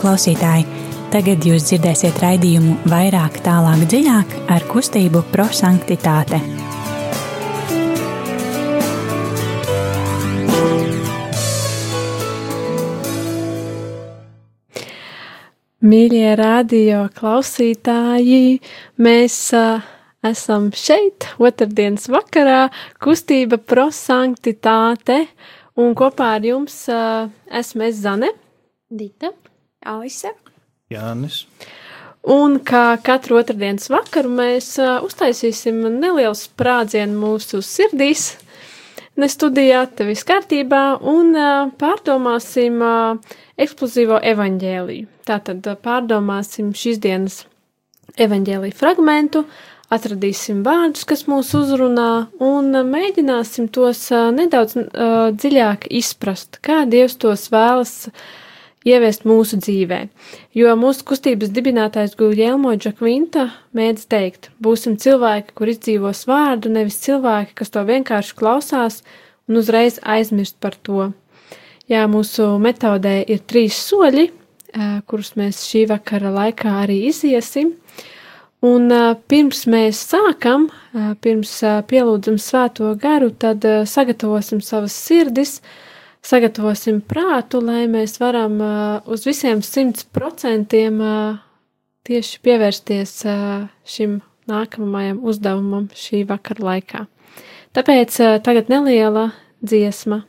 klausītāji! Tagad jūs dzirdēsiet raidījumu vairāk, tālāk, dziļāk ar kustību prosanktitāte. Mīļie radio klausītāji, mēs uh, esam šeit, otrdienas vakarā, kustība prosanktitāte, un kopā ar jums uh, esmu es Zane. Dita, Alise, Jānis. Un kā katru otrdienas vakaru mēs uh, uztaisīsim nelielu sprādzienu mūsu sirdīs, ne studijā, te viss kārtībā, un uh, pārdomāsim uh, eksplozīvo evaņģēliju. Tātad pārdomāsim šīs dienas evaņģēliju fragmentu, atradīsim vārdus, kas mūs uzrunā, un mēģināsim tos nedaudz dziļāk izprast, kā Dievs tos vēlas uh, ieviest mūsu dzīvē. Jo mūsu kustības dibinātājs Guljelmo Džakvinta mēdz teikt, būsim cilvēki, kur izdzīvos vārdu, nevis cilvēki, kas to vienkārši klausās un uzreiz aizmirst par to. Jā, mūsu metodē ir trīs soļi, kurus mēs šī vakara laikā arī iziesim. Un pirms mēs sākam, pirms pielūdzam svēto garu, tad sagatavosim savas sirdis, sagatavosim prātu, lai mēs varam uz visiem simts procentiem tieši pievērsties šim nākamajam uzdevumam šī vakara laikā. Tāpēc tagad neliela dziesma.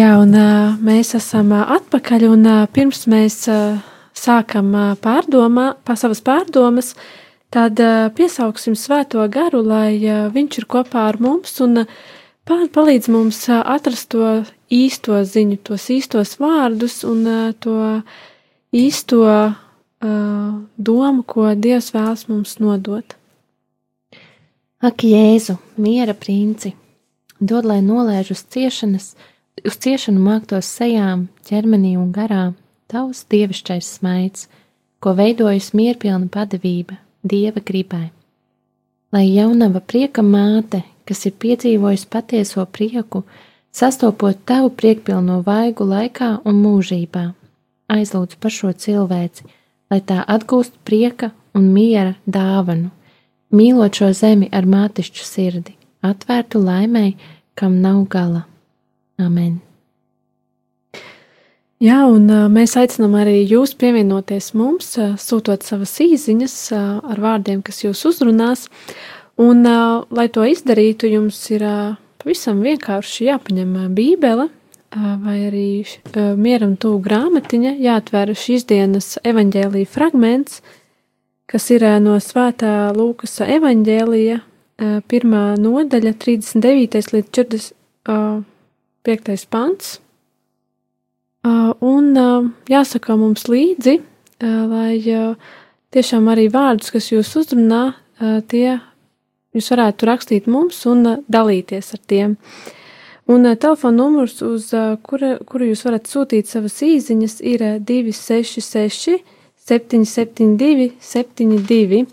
Jā, un mēs esam atpakaļ, un pirms mēs sākam pārdomā, pa savas pārdomas, tad piesauksim svēto garu, lai viņš ir kopā ar mums un palīdz mums atrast to īsto ziņu, tos īstos vārdus un to īsto domu, ko Dievs vēlas mums nodot. Ak, Jēzu, miera princi, dod, lai nolēž uz ciešanas, uz ciešanu māktos sejām, ķermenī un garā, tavs dievišķais smaids, ko veidojas mierpilna padavība, dieva gribai. Lai jaunava prieka māte, kas ir piedzīvojusi patieso prieku, sastopot tavu priekpilno vaigu laikā un mūžībā, aizlūdz par šo cilvēci, lai tā atgūst prieka un miera dāvanu, mīlot šo zemi ar mātišķu sirdi, atvērtu laimēji, kam nav gala. Amen. Jā, un mēs aicinām arī jūs pievienoties mums, sūtot savas īsiņas ar vārdiem, kas jūs uzrunās. Un, lai to izdarītu, jums ir pavisam vienkārši jāpaņem Bībele vai arī mieram tuvu grāmatiņa, jāatver šīs dienas evaņģēlīja fragments, kas ir no svētā Lūkasa evaņģēlija, uh, pirmā nodaļa, 39. līdz 40. Uh, piektais pants. Un jāsaka mums līdzi, lai tiešām arī vārdus, kas jūs uzrunā, tie jūs varētu rakstīt mums un dalīties ar tiem. Un telefona numurs, uz kura, kuru jūs varat sūtīt savas īsiņas, ir 266, 772, 72.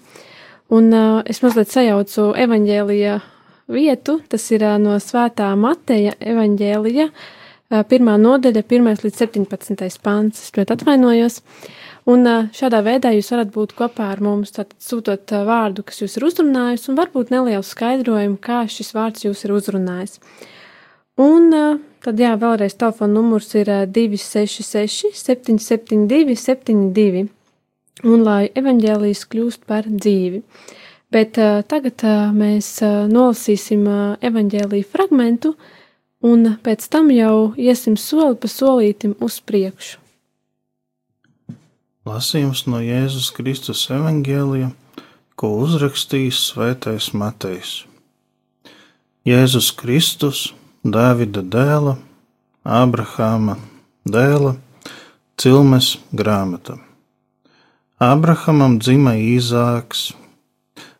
Un es mazliet sajaucu evaņģēlija vietu, tas ir no Svētā Mateja evaņģēlija, pirmā nodaļa, 1 līdz 17 pāns. Es ļoti atvainojos. Un šādā veidā jūs varat būt kopā ar mums, tātad sūtot vārdu, kas jūs ir uzrunājis, un varbūt nelielu skaidrojumu, kā šis vārds jūs ir uzrunājis. Un tad, jā, vēlreiz telefona numurs ir 266, 772, 72, un lai evaņģēlijas kļūst par dzīvi. Bet uh, tagad uh, mēs uh, nolasīsim uh, evaņģēlīju fragmentu, un pēc tam jau iesim soli pa solītim uz priekšu. Lasījums no Jēzus Kristus evaņģēlija, ko uzrakstījis Svētais Matejs. Jēzus Kristus, Dāvida dēla, Ābrahāma dēla, Cilmes grāmata. Ābrahamam dzima Īzāks,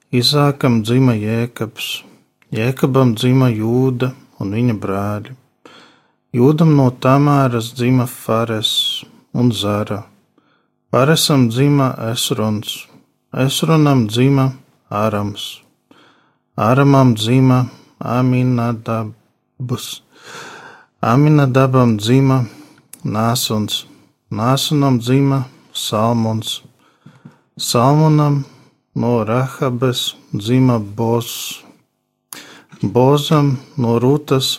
Īzākam dzima Jēkabs, Jēkabam dzima Jūda un viņa brāļi. Jūdam no Tamāras dzima Fares un Zara. Paresam dzima Esrons, Esronam dzima Ārams, Āramam dzima Aminadabs, Aminadabam dzima Nāsons, Nāsonam dzima Salmons, Salmonam no Rahabes dzima Bos, Bozam no Rūtas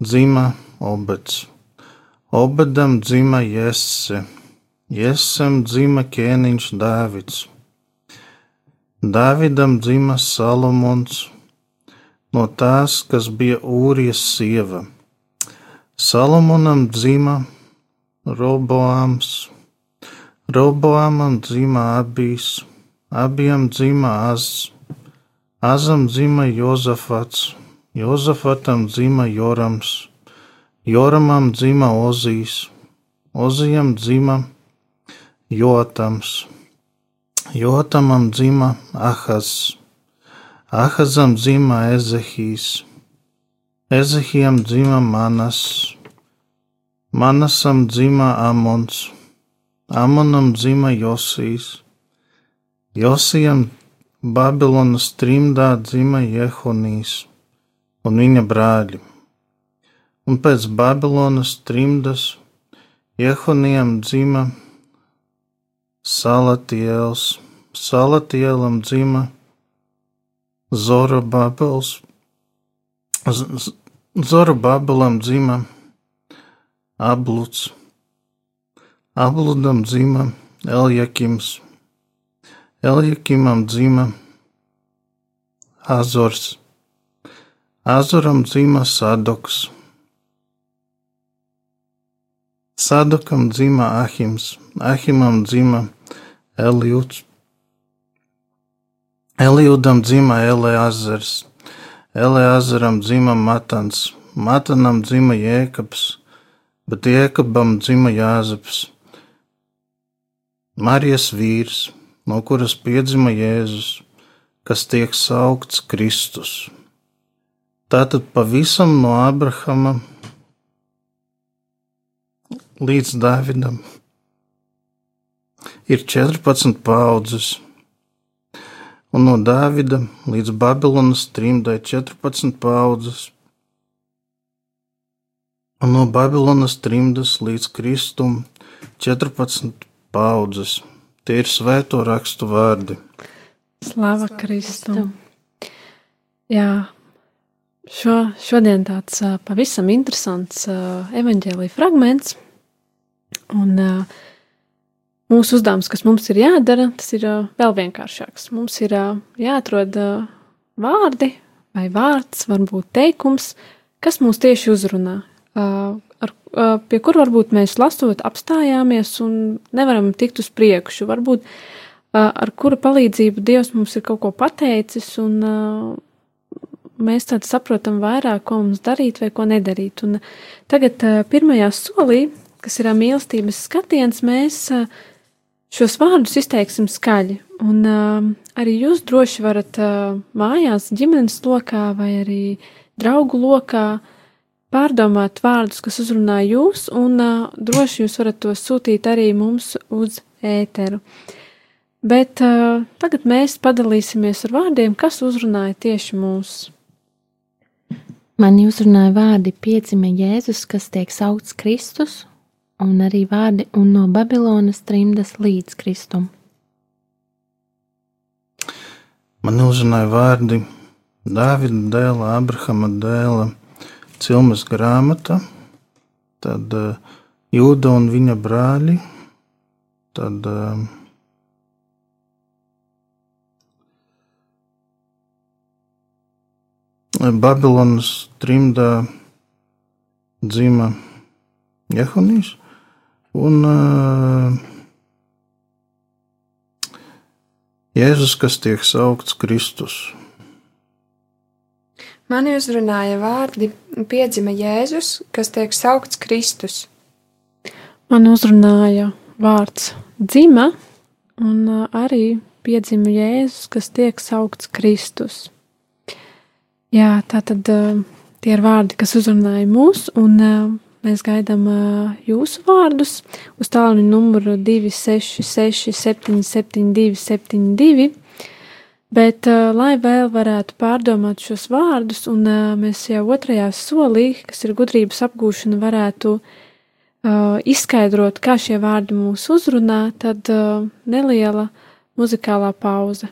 dzima Obeds, Obedam dzima Jesse. Iesam dzima ķēniņš Dāvids. Dāvidam dzima Salomons no tās, kas bija Ūrijas sieva. Salomonam dzima Roboāms, Roboāmam dzima Abijs, Abijam dzima Az, Azam dzima Jozafats, Jozafatam dzima Jorams, Joramam dzima Ozijs, Ozijam dzima Jotams. Jotamam dzima Ahaz, Ahazam dzima Ezehijs, Ezehijam dzima Manas, Manasam dzima Amons, Amonam dzima Josijas, Josijam Babilonas trimdā dzima Jehonijas un viņa brāļi. Un pēc Babilonas trimdas Jehonijam dzima Salatiels, Salatielam dzima Zorobabels, Zorobabelam dzima Abluds, Abludam dzima Eljakims, Eljakimam dzima Azors, Azoram dzima Sadoks, Sadokam dzima Ahims, Ahimam dzima Eliuds. Eliudam dzima Eleazars, Eleazaram dzima Matans, Matanam dzima Jēkabs, bet Jēkabam dzima Jāzeps. Marijas vīrs, no kuras piedzima Jēzus, kas tiek saukts Kristus. Tātad pavisam no Abrahama līdz Dāvidam ir 14 paudzes, un no Dāvida līdz Babilonas trimdai 14 paudzes, un no Babilonas trimdas līdz Kristum 14 paudzes. Tie ir svēto rakstu vārdi. Slava Kristum! Jā, šo, šodien tāds pavisam interesants evaņģēlīja fragments. Un mūsu uzdevums, kas mums ir jādara, tas ir vēl vienkāršāks. Mums ir jāatrod vārdi vai vārds, varbūt teikums, kas mūs tieši uzrunā, pie kur varbūt mēs lasot apstājāmies un nevaram tikt uz priekšu. Varbūt ar kura palīdzību Dievs mums ir kaut ko pateicis un mēs tad saprotam vairāk, ko mums darīt vai ko nedarīt. Un tagad pirmajā solī kas ir mīlestības skatiens, mēs šos vārdus izteiksim skaļi. Un arī jūs droši varat mājās, ģimenes lokā vai arī draugu lokā pārdomāt vārdus, kas uzrunā jūs, un droši jūs varat tos sūtīt arī mums uz ēteru. Bet uh, tagad mēs padalīsimies ar vārdiem, kas uzrunāja tieši mūs. Man uzrunāja vārdi piedzima Jēzus, kas tiek saukts Kristus, un arī vārdi un no Babilonas trimdas līdz Kristum. Man uzrunāja vārdi Dāvida dēla, Abrahama dēla, Cilmas grāmata, tad uh, Jūda un viņa brāļi, tad uh, Babilonas trimdā dzima Jehonijs un uh, Jēzus, kas tiek saukts Kristus. Mani uzrunāja vārdi piedzima Jēzus, kas tiek saukts Kristus. Man uzrunāja vārds dzima, un arī piedzima Jēzus, kas tiek saukts Kristus. Jā, tā tad tie ir vārdi, kas uzrunāja mūs, un mēs gaidām jūsu vārdus uz tālruņa numuru 266, 772, 72. Bet, lai vēl varētu pārdomāt šos vārdus, un mēs jau otrajā solī, kas ir gudrības apgūšana, varētu uh, izskaidrot, kā šie vārdi mūs uzrunā, tad neliela muzikālā pauze.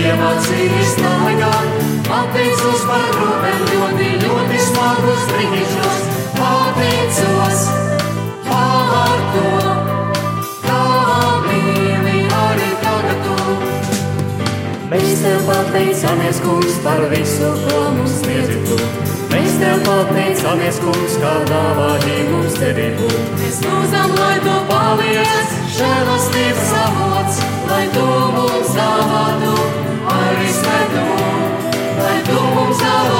Iemācījis staigāt. Pateicos par rūpēm ļoti, ļoti smagus brīžus. Pateicos par to, kā mīli arī tagad tu. Mēs tev pateicamies, kungs, par visu, ko mums tev pateicamies, kungs, kā dāvāji mums derību. Mēs lūdzam, lai tu paliec, žēlastības avots, lai tu mums dāvātu arī svētu, lai tu mums dāvātu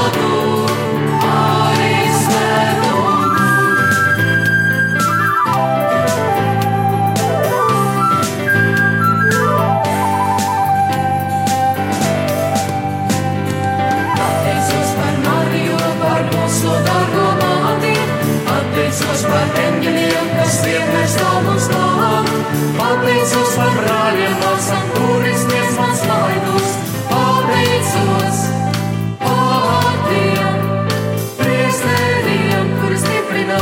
par eņģeļiem, kas stāv mums klāt, pateicos par brāļiem, māsām, kuri sniedz man slaidus, pateicos par tiem priekšsēdiem, kuri stiprinā.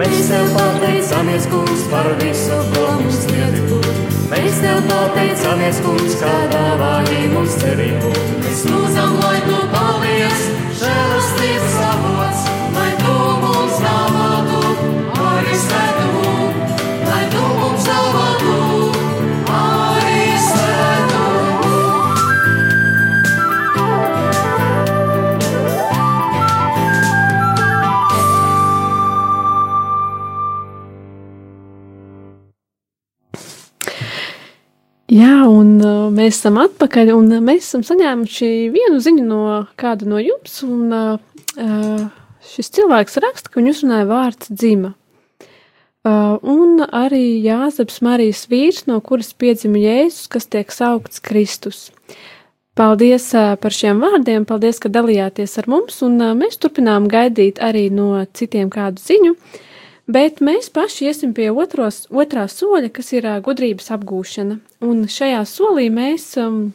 Mēs tev pateicamies, kungs, par visu, ko mums sniedzi tu. Mēs tev pateicamies, kungs, kā dāvāji mums cerību. Mēs lūdzam, lai tu paliec, žēlastības avots, Jā, un uh, mēs esam atpakaļ, un uh, mēs esam saņēmuši vienu ziņu no kāda no jums, un uh, uh, šis cilvēks raksta, ka viņu uzrunāja vārds dzima. Uh, un arī Jāzeps Marijas vīrs, no kuras piedzima Jēzus, kas tiek saukts Kristus. Paldies uh, par šiem vārdiem, paldies, ka dalījāties ar mums, un uh, mēs turpinām gaidīt arī no citiem kādu ziņu. Uh, Bet mēs paši iesim pie otros, otrā soļa, kas ir uh, gudrības apgūšana. Un šajā solī mēs um,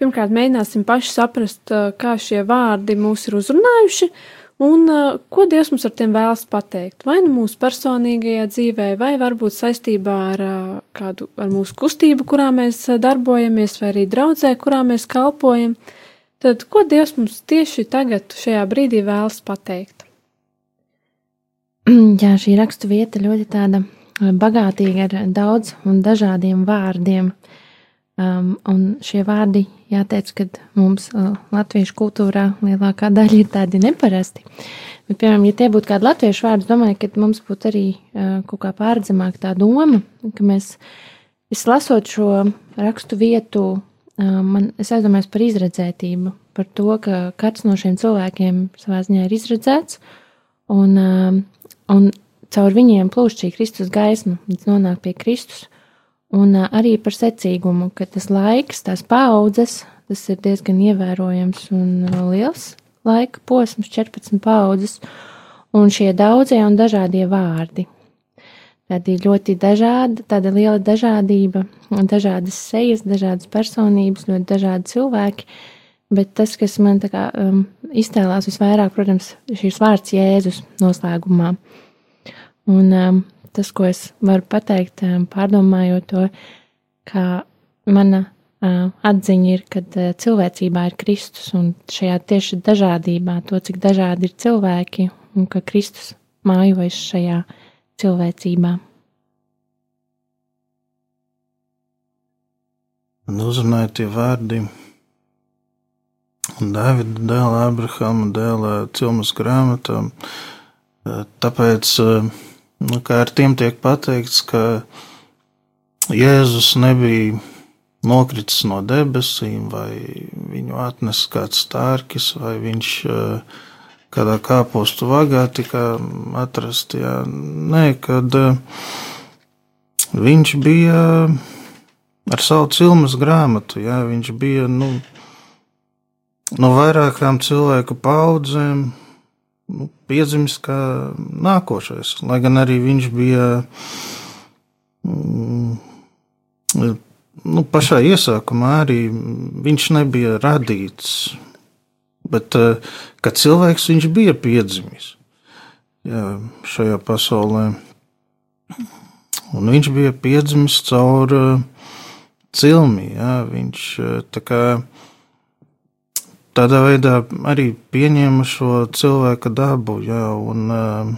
pirmkārt mēģināsim paši saprast, uh, kā šie vārdi mūs ir uzrunājuši un ko Dievs mums ar tiem vēlas pateikt. Vai nu mūsu personīgajā dzīvē, vai varbūt saistībā ar kādu ar mūsu kustību, kurā mēs darbojamies, vai arī draudzē, kurā mēs kalpojam. Tad ko Dievs mums tieši tagad, šajā brīdī vēlas pateikt? Jā, šī rakstu vieta ļoti tāda bagātīga ar daudz un dažādiem vārdiem. Um, un šie vārdi, jāteic, ka mums uh, latviešu kultūrā lielākā daļa ir tādi neparasti. Bet, piemēram, ja tie būtu kādi latviešu vārdi, domāju, ka mums būtu arī uh, kaut kā pārredzamāk tā doma, ka mēs, es lasot šo rakstu vietu, uh, man, es aizdomājos par izredzētību, par to, ka kāds no šiem cilvēkiem savā ziņā ir izredzēts, un, uh, un caur viņiem plūst šī Kristus gaisma, līdz nonāk pie Kristus. Un arī par secīgumu, ka tas laiks, tās paudzes, tas ir diezgan ievērojams un liels laika posms, 14 paudzes, un šie daudzie un dažādie vārdi. Tādi ļoti dažādi, tāda liela dažādība, dažādas sejas, dažādas personības, ļoti dažādi cilvēki. Bet tas, kas man kā um, iztēlās visvairāk, protams, ir šīs vārds Jēzus noslēgumā. Un um, tas, ko es varu pateikt, pārdomājot to, ka mana atziņa ir, ka cilvēcībā ir Kristus un šajā tieši dažādībā, to, cik dažādi ir cilvēki un ka Kristus mājojas šajā cilvēcībā. Man uzrunāja tie vārdi. Dāvida dēla, Abrahama dēla, Cilmas grāmatā. Tāpēc uh, nu, ar tiem tiek pateikts, ka Jēzus nebija nokritis no debesīm, vai viņu atnesa kāds stārkis, vai viņš kādā kāpostu vagā tika atrasts. Nē, kad viņš bija ar savu cilmas grāmatu, jā, viņš bija nu, no vairākām cilvēku paudzēm nu, piedzimis kā nākošais. Lai gan arī viņš bija mm, nu, pašā iesākumā, arī viņš nebija radīts, bet kā cilvēks viņš bija piedzimis jā, šajā pasaulē. Un viņš bija piedzimis caur cilmi. Jā, viņš tā kā tādā veidā arī pieņēma šo cilvēka dabu, jā, un uh,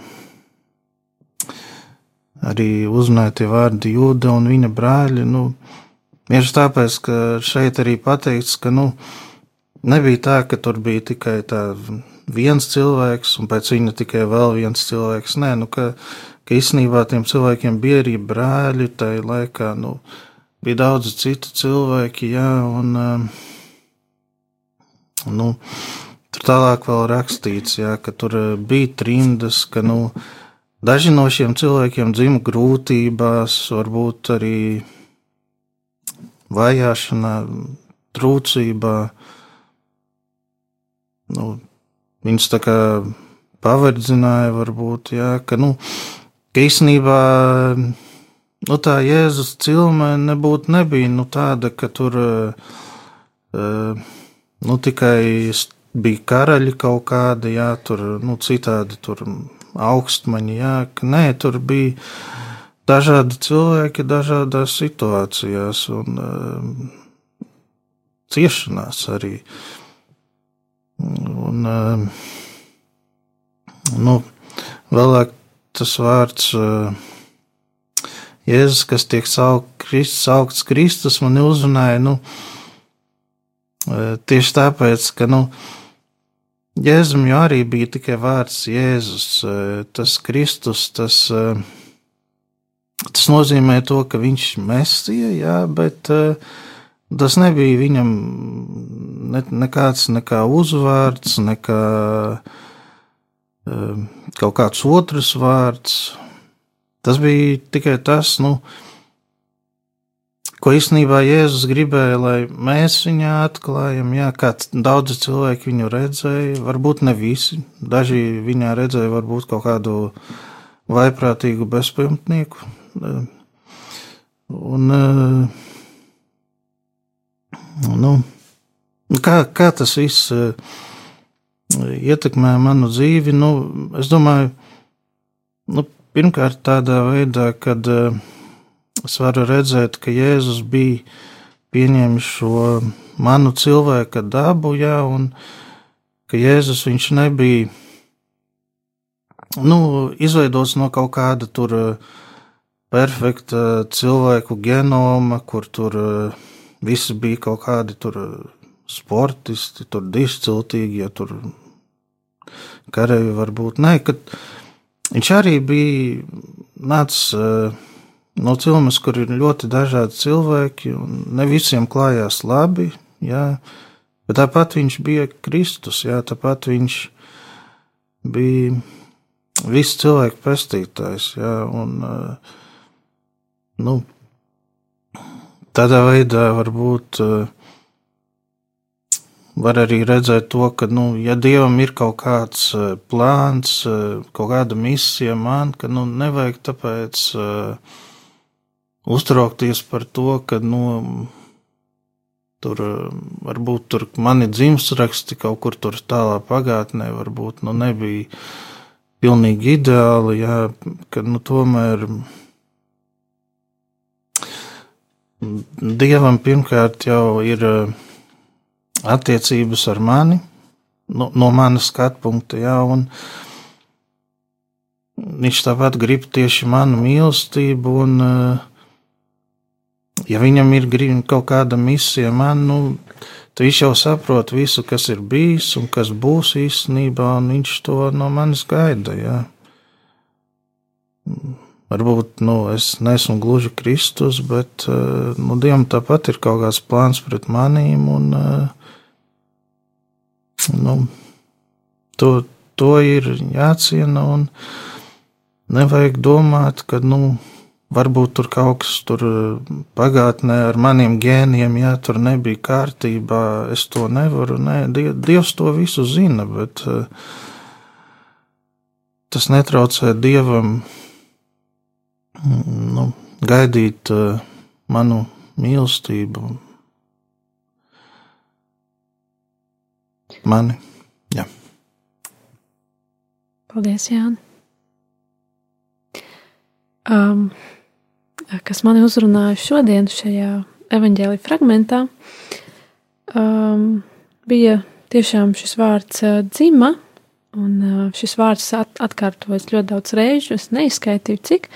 arī uzrunāja tie vārdi jūda un viņa brāļi. Nu, Tieši tāpēc, ka šeit arī pateikts, ka nu, nebija tā, ka tur bija tikai viens cilvēks un pēc viņa tikai vēl viens cilvēks. Nē, nu, ka, ka īstenībā tiem cilvēkiem bija arī brāļi tajā laikā. Nu, bija daudz citu cilvēku, jā, un uh, Nu, tur tālāk vēl rakstīts, jā, ka tur eh, bija trimdas, ka nu, daži no šiem cilvēkiem dzima grūtībās, varbūt arī vajāšanā, trūcībā. Nu, viņus tā kā paverdzināja, varbūt, jā, ka, nu, ka īstenībā nu, tā Jēzus cilme nebūtu nebija nu, tāda, ka tur uh, nu, tikai bija karaļi kaut kādi, jā, tur nu, citādi tur augstmaņi, jā, ka nē, tur bija dažādi cilvēki dažādās situācijās un uh, ciešanās arī. Un, uh, nu, vēlāk tas vārds uh, Jēzus, kas tiek saukts Kristus, man uzrunāja, nu, uh, Tieši tāpēc, ka nu, Jēzum jau arī bija tikai vārds Jēzus, tas Kristus, tas, tas nozīmē to, ka viņš mesija, jā, bet tas nebija viņam ne, nekāds nekā uzvārds, nekā kaut kāds otrs vārds. Tas bija tikai tas, nu, ko īstenībā Jēzus gribēja, lai mēs viņu atklājam. Jā, kā daudzi cilvēki viņu redzēja, varbūt ne visi. Daži viņā redzēja varbūt kaut kādu vaiprātīgu bezpajumtnieku. Un, nu, kā, kā tas viss ietekmē manu dzīvi? Nu, es domāju, nu, pirmkārt tādā veidā, kad uh, es varu redzēt, ka Jēzus bija pieņēmis šo manu cilvēka dabu, jā, un ka Jēzus viņš nebija nu, izveidots no kaut kāda tur perfekta cilvēku genoma, kur tur visi bija kaut kādi tur sportisti, tur dišciltīgi, ja tur karevi varbūt. Nē, kad viņš arī bija nācis no cilmes, kur ir ļoti dažādi cilvēki, un ne visiem klājās labi, jā, bet tāpat viņš bija Kristus, jā, tāpat viņš bija visu cilvēku pestītājs, jā, un, nu, tādā veidā varbūt var arī redzēt to, ka, nu, ja Dievam ir kaut kāds plāns, kaut kāda misija man, ka, nu, nevajag tāpēc uh, uztraukties par to, ka, nu, tur varbūt tur mani dzimstraksti kaut kur tur tālā pagātnē, varbūt, nu, nebija pilnīgi ideāli, jā, ka, nu, tomēr Dievam pirmkārt jau ir attiecības ar mani, no, no manas skatu punkta, jā, un viņš tāpat grib tieši manu mīlestību, un uh, ja viņam ir kaut kāda misija man, nu, tad viņš jau saprot visu, kas ir bijis un kas būs īstenībā, un viņš to no manis gaida. Jā. Varbūt nu, es neesmu gluži Kristus, bet eh, nu, Dievam tāpat ir kaut kāds plāns pret manīm, un eh, nu, to, to ir jāciena, un nevajag domāt, ka, nu, varbūt tur kaut kas tur eh, pagātnē ar maniem gēniem, ja tur nebija kārtībā, es to nevaru. Nē, Dievs to visu zina, bet uh, tas netraucē Dievam mm, nu, gaidīt uh, manu mīlestību. Mani. Jā. Paldies, Jāni. Um, kas mani uzrunāja šodien šajā evaņģēlī fragmentā, um, bija tiešām šis vārds uh, dzima, un uh, šis vārds at atkārtojas ļoti daudz reižu, es neizskaitīju cik,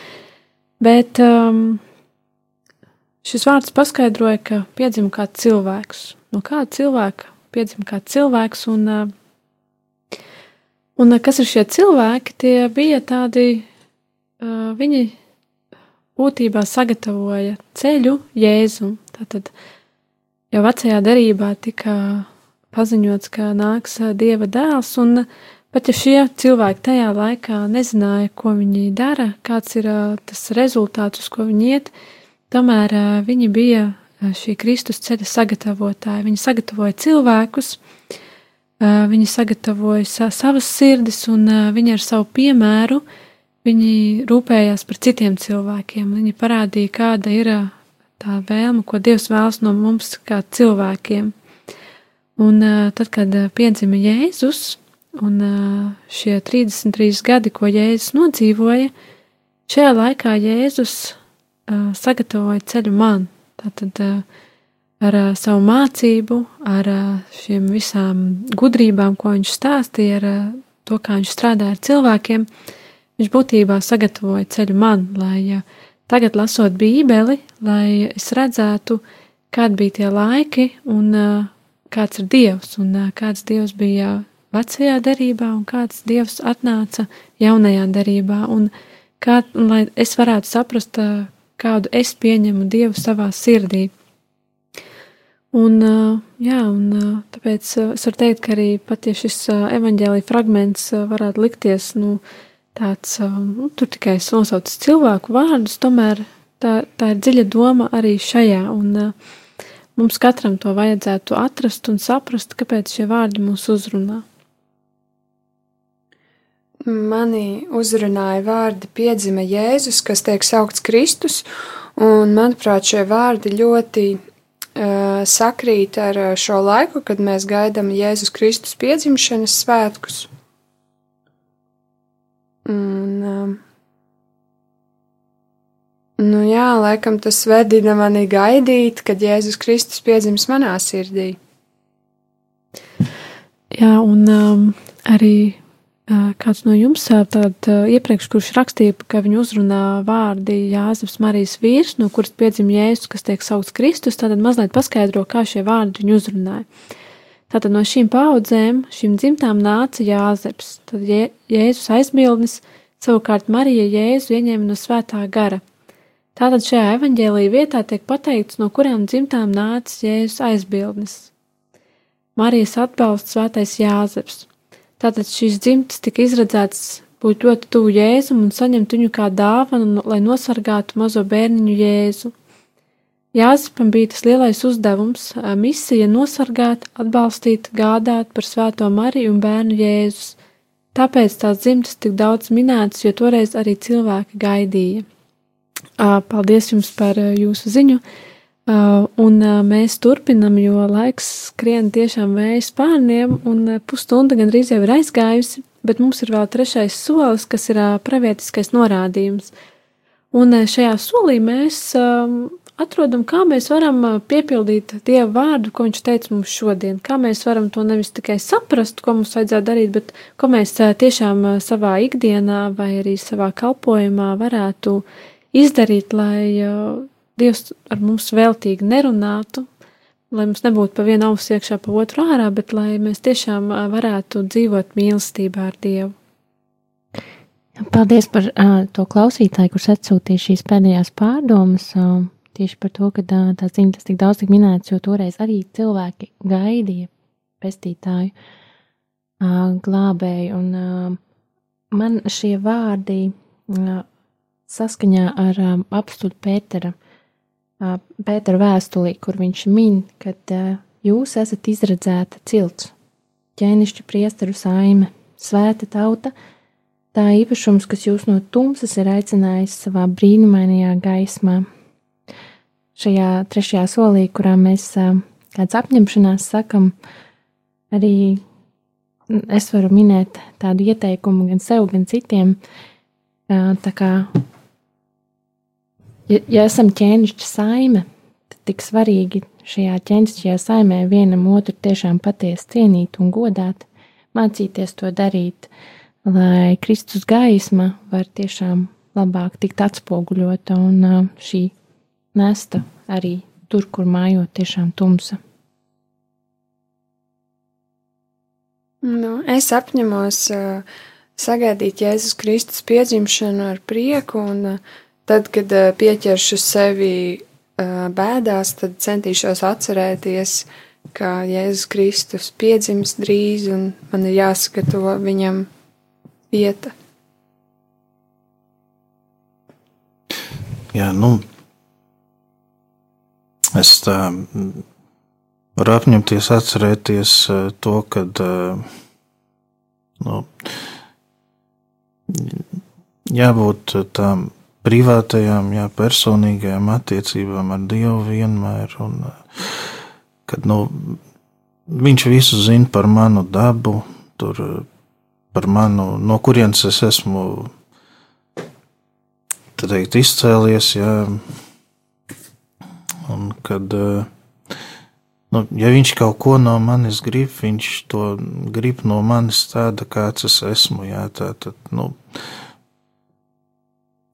bet um, šis vārds paskaidroja, ka piedzima kā cilvēks. No kāda cilvēka piedzima kā cilvēks, un, uh, un uh, kas ir šie cilvēki? Tie bija tādi, uh, viņi būtībā sagatavoja ceļu Jēzum. Tātad jau vecajā derībā tika paziņots, ka nāks Dieva dēls, un pat ja šie cilvēki tajā laikā nezināja, ko viņi dara, kāds ir tas rezultāts, uz ko viņi iet, tomēr viņi bija šī Kristus ceļa sagatavotāji. Viņi sagatavoja cilvēkus, viņi sagatavoja savas sirdis, un viņi ar savu piemēru uh, Viņi rūpējās par citiem cilvēkiem. Viņi parādīja, kāda ir tā vēlme, ko Dievs vēlas no mums, kā cilvēkiem. Un tad, kad piedzima Jēzus, un šie 33 gadi, ko Jēzus nodzīvoja, šajā laikā Jēzus sagatavoja ceļu man. Tātad ar savu mācību, ar šiem visām gudrībām, ko viņš stāstīja, ar to, kā viņš strādāja ar cilvēkiem, uh, Viņš būtībā sagatavoja ceļu man, lai tagad, lasot Bībeli, lai es redzētu, kādi bija tie laiki un kāds ir Dievs, un kāds Dievs bija vecajā derībā, un kāds Dievs atnāca jaunajā derībā, un, kā, un lai es varētu saprast, kādu es pieņemu Dievu savā sirdī. Un, jā, un tāpēc es varu teikt, ka arī pat ja šis evaņģēlī fragments varētu likties, nu, tāds, nu, tur tikai nosauc cilvēku vārdus, tomēr tā, tā ir dziļa doma arī šajā, un mums katram to vajadzētu atrast un saprast, kāpēc šie vārdi mūs uzrunā. Mani uzrunāja vārdi piedzima Jēzus, kas tiek saukts Kristus, un manuprāt šie vārdi ļoti uh, sakrīt ar šo laiku, kad mēs gaidām Jēzus Kristus piedzimšanas svētkus. Un, um, nu jā, laikam tas vedina mani gaidīt, kad Jēzus Kristus piedzims manā sirdī. Jā, un um, arī Kāds no jums tād iepriekš, kurš rakstīja, ka viņu uzrunā vārdi Jāzeps Marijas vīrs, no kuras piedzim Jēzus, kas tiek saukts Kristus, tad mazliet paskaidro, kā šie vārdi viņu uzrunāja. Tātad no šīm paudzēm, šīm dzimtām nāca Jāzeps, tad Jēzus aizbildnis, savukārt Marija Jēzu ieņēma no svētā gara. Tātad šajā evaņģēlīja vietā tiek pateikts, no kurām dzimtām nāca Jēzus aizbildnis. Marijas atbalsts svētais Jāzeps. Tātad šīs dzimtas tika izredzētas būt ļoti tuvu Jēzum un saņemt viņu kā dāvanu, lai nosargātu mazo bērniņu Jēzu. Jāzepam bija tas lielais uzdevums - misija nosargāt, atbalstīt, gādāt par svēto Mariju un bērnu Jēzus. Tāpēc tās dzimtas tik daudz minētas, jo toreiz arī cilvēki gaidīja. Paldies jums par jūsu ziņu! Uh, un uh, mēs turpinam, jo laiks skrien tiešām vējas pārniem, un uh, pusstunda gandrīz jau ir aizgājusi, bet mums ir vēl trešais solis, kas ir pravietiskais norādījums. Un šajā solī mēs atrodam, kā mēs varam piepildīt Dieva vārdu, ko viņš teica mums šodien, kā mēs varam to nevis tikai saprast, ko mums vajadzētu darīt, bet ko mēs tiešām savā ikdienā vai arī savā kalpojumā varētu izdarīt, lai Dievs ar mums veltīgi nerunātu, lai mums nebūtu pa vienu ausu iekšā, pa otru ārā, bet lai mēs tiešām varētu dzīvot mīlestībā ar Dievu. Paldies par uh, to klausītāju, kurš atsūtīja šīs pēdējās pārdomas. Uh, tieši par to, ka tās dzimtas tik daudz tik minētas, jo toreiz arī cilvēki gaidīja pestītāju, glābēju. Un man šie vārdi saskaņā ar apstuļu Pētera Pētera vēstulī, kur viņš min, ka jūs esat izredzēta cilts, ķēnišķa priesteru saime, svēta tauta, tā īpašums, kas jūs no tumsas ir aicinājis savā brīnumainajā gaismā. Šajā trešajā solī, kurā mēs kāds apņemšanās sakam, arī es varu minēt tādu ieteikumu gan sev, gan citiem, tā kā ja, ja esam ķēnišķa saime, tad tik svarīgi šajā ķēnišķajā saimē vienam otru tiešām patiesi cienīt un godāt, mācīties to darīt, lai Kristus gaisma var tiešām labāk tikt atspoguļota un šī nesta arī tur, kur mājot tiešām tumsa. Nu, es apņemos uh, sagaidīt Jēzus Kristus piedzimšanu ar prieku un uh, Tad, kad uh, pieķeršu sevi uh, bēdās, tad centīšos atcerēties, ka Jēzus Kristus piedzims drīz un man ir jāsagatavo viņam vieta. Jā, nu, es tā varu apņemties atcerēties to, kad nu, jābūt tām privātajām, jā, personīgajām attiecībām ar Dievu vienmēr. Un, kad nu, viņš visu zina par manu dabu, tur, par manu, no kurienes es esmu teikt, izcēlies. Jā, un kad, nu, ja viņš kaut ko no manis grib, viņš to grib no manis tāda, kāds es esmu. Jā, tā, tad, nu,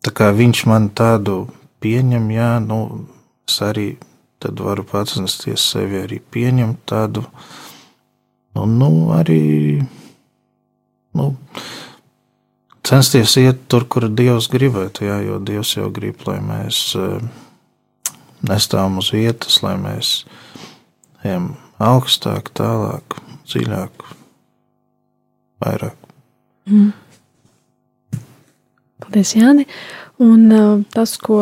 Tā kā viņš man tādu pieņem, jā, nu, es arī varu pats nesties sevi arī pieņemt tādu, un, nu, arī, nu, censties iet tur, kur Dievs gribētu, jā, jo Dievs jau grib, lai mēs uh, nestāvam uz vietas, lai mēs ejam augstāk, tālāk, dziļāk, vairāk. Mm. Paldies, Jāni. Un uh, tas, ko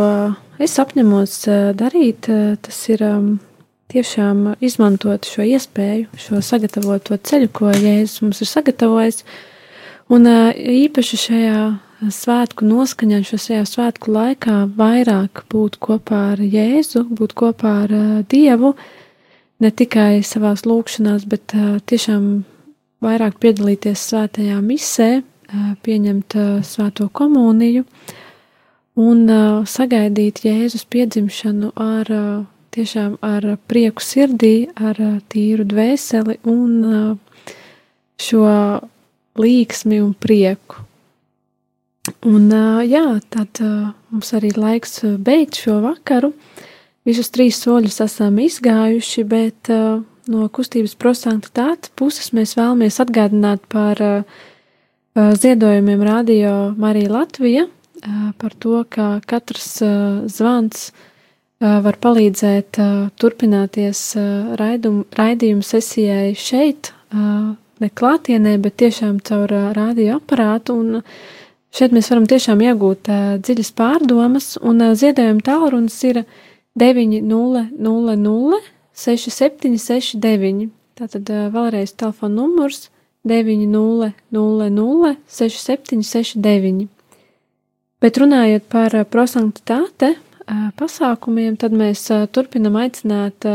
es apņemos uh, darīt, uh, tas ir um, tiešām izmantot šo iespēju, šo sagatavoto ceļu, ko Jēzus mums ir sagatavojis. Un īpaši šajā svētku noskaņā, šajā svētku laikā, vairāk būt kopā ar Jēzu, būt kopā ar Dievu, ne tikai savās lūkšanās, bet tiešām vairāk piedalīties svētajā misē, pieņemt svēto komuniju un sagaidīt Jēzus piedzimšanu ar tiešām ar prieku sirdī, ar tīru dvēseli un šo līksmi un prieku. Un, jā, tad mums arī laiks beigt šo vakaru. Visus trīs soļus esam izgājuši, bet no kustības prosanktitātes puses mēs vēlamies atgādināt par ziedojumiem Radio Marija Latvija, par to, ka katrs zvans var palīdzēt turpināties raidum, raidījumu sesijai šeit, ne klātienē, bet tiešām caur radioaparātu. Šeit mēs varam tiešām iegūt dziļas pārdomas, un ziedojuma tālrunis ir 900 6769. Tātad vēlreiz telefona numurs 900 6769. Bet runājot par prosanktitāte pasākumiem, tad mēs turpinam aicināt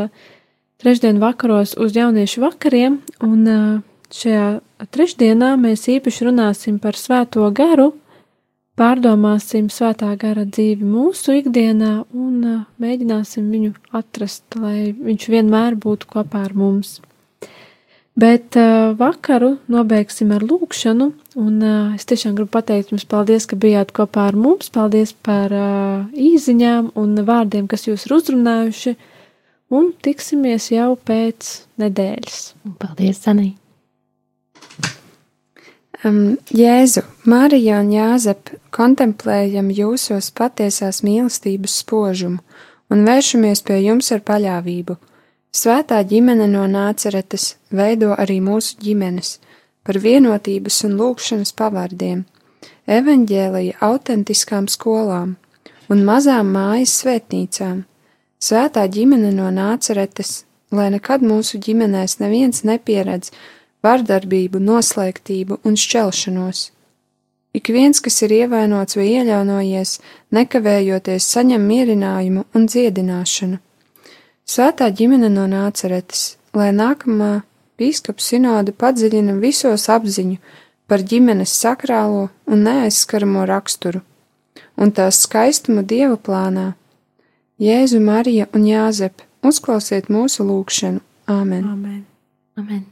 trešdien vakaros uz jauniešu vakariem, un Šajā trešdienā mēs īpaši runāsim par svēto garu, pārdomāsim svētā gara dzīvi mūsu ikdienā un mēģināsim viņu atrast, lai viņš vienmēr būtu kopā ar mums. Bet vakaru nobeigsim ar lūkšanu, un es tiešām gribu pateikt jums paldies, ka bijāt kopā ar mums, paldies par īziņām un vārdiem, kas jūs ir uzrunājuši, un tiksimies jau pēc nedēļas. Paldies, Sanī! Um, Jēzu, Marija un Jāzep, kontemplējam jūsos patiesās mīlestības spožumu un vēršamies pie jums ar paļāvību. Svētā ģimene no nāceretes veido arī mūsu ģimenes par vienotības un lūkšanas pavārdiem, evaņģēlija autentiskām skolām un mazām mājas svētnīcām. Svētā ģimene no nāceretes, lai nekad mūsu ģimenēs neviens nepieredz, vardarbību, noslēgtību un šķelšanos. Ik viens, kas ir ievainots vai ieļaunojies, nekavējoties saņem mierinājumu un dziedināšanu. Svētā ģimene no nāceretes, lai nākamā bīskapa sinoda padziļina visos apziņu par ģimenes sakrālo un neaizskaramo raksturu, un tās skaistumu dieva plānā. Jēzu, Marija un Jāzep, uzklausiet mūsu lūgšanu. Āmen! Amen. Amen.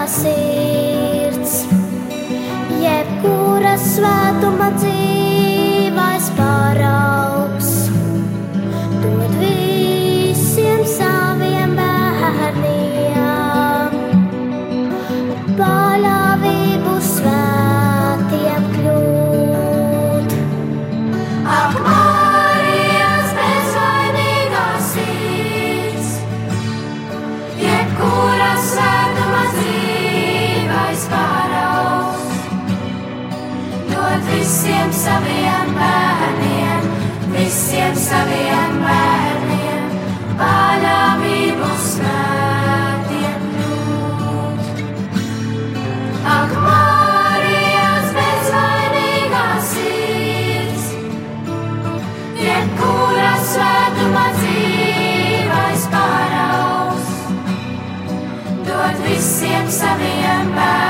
Bezvainīgā sirds, jebkura svētuma dzīvais visiem saviem bērniem,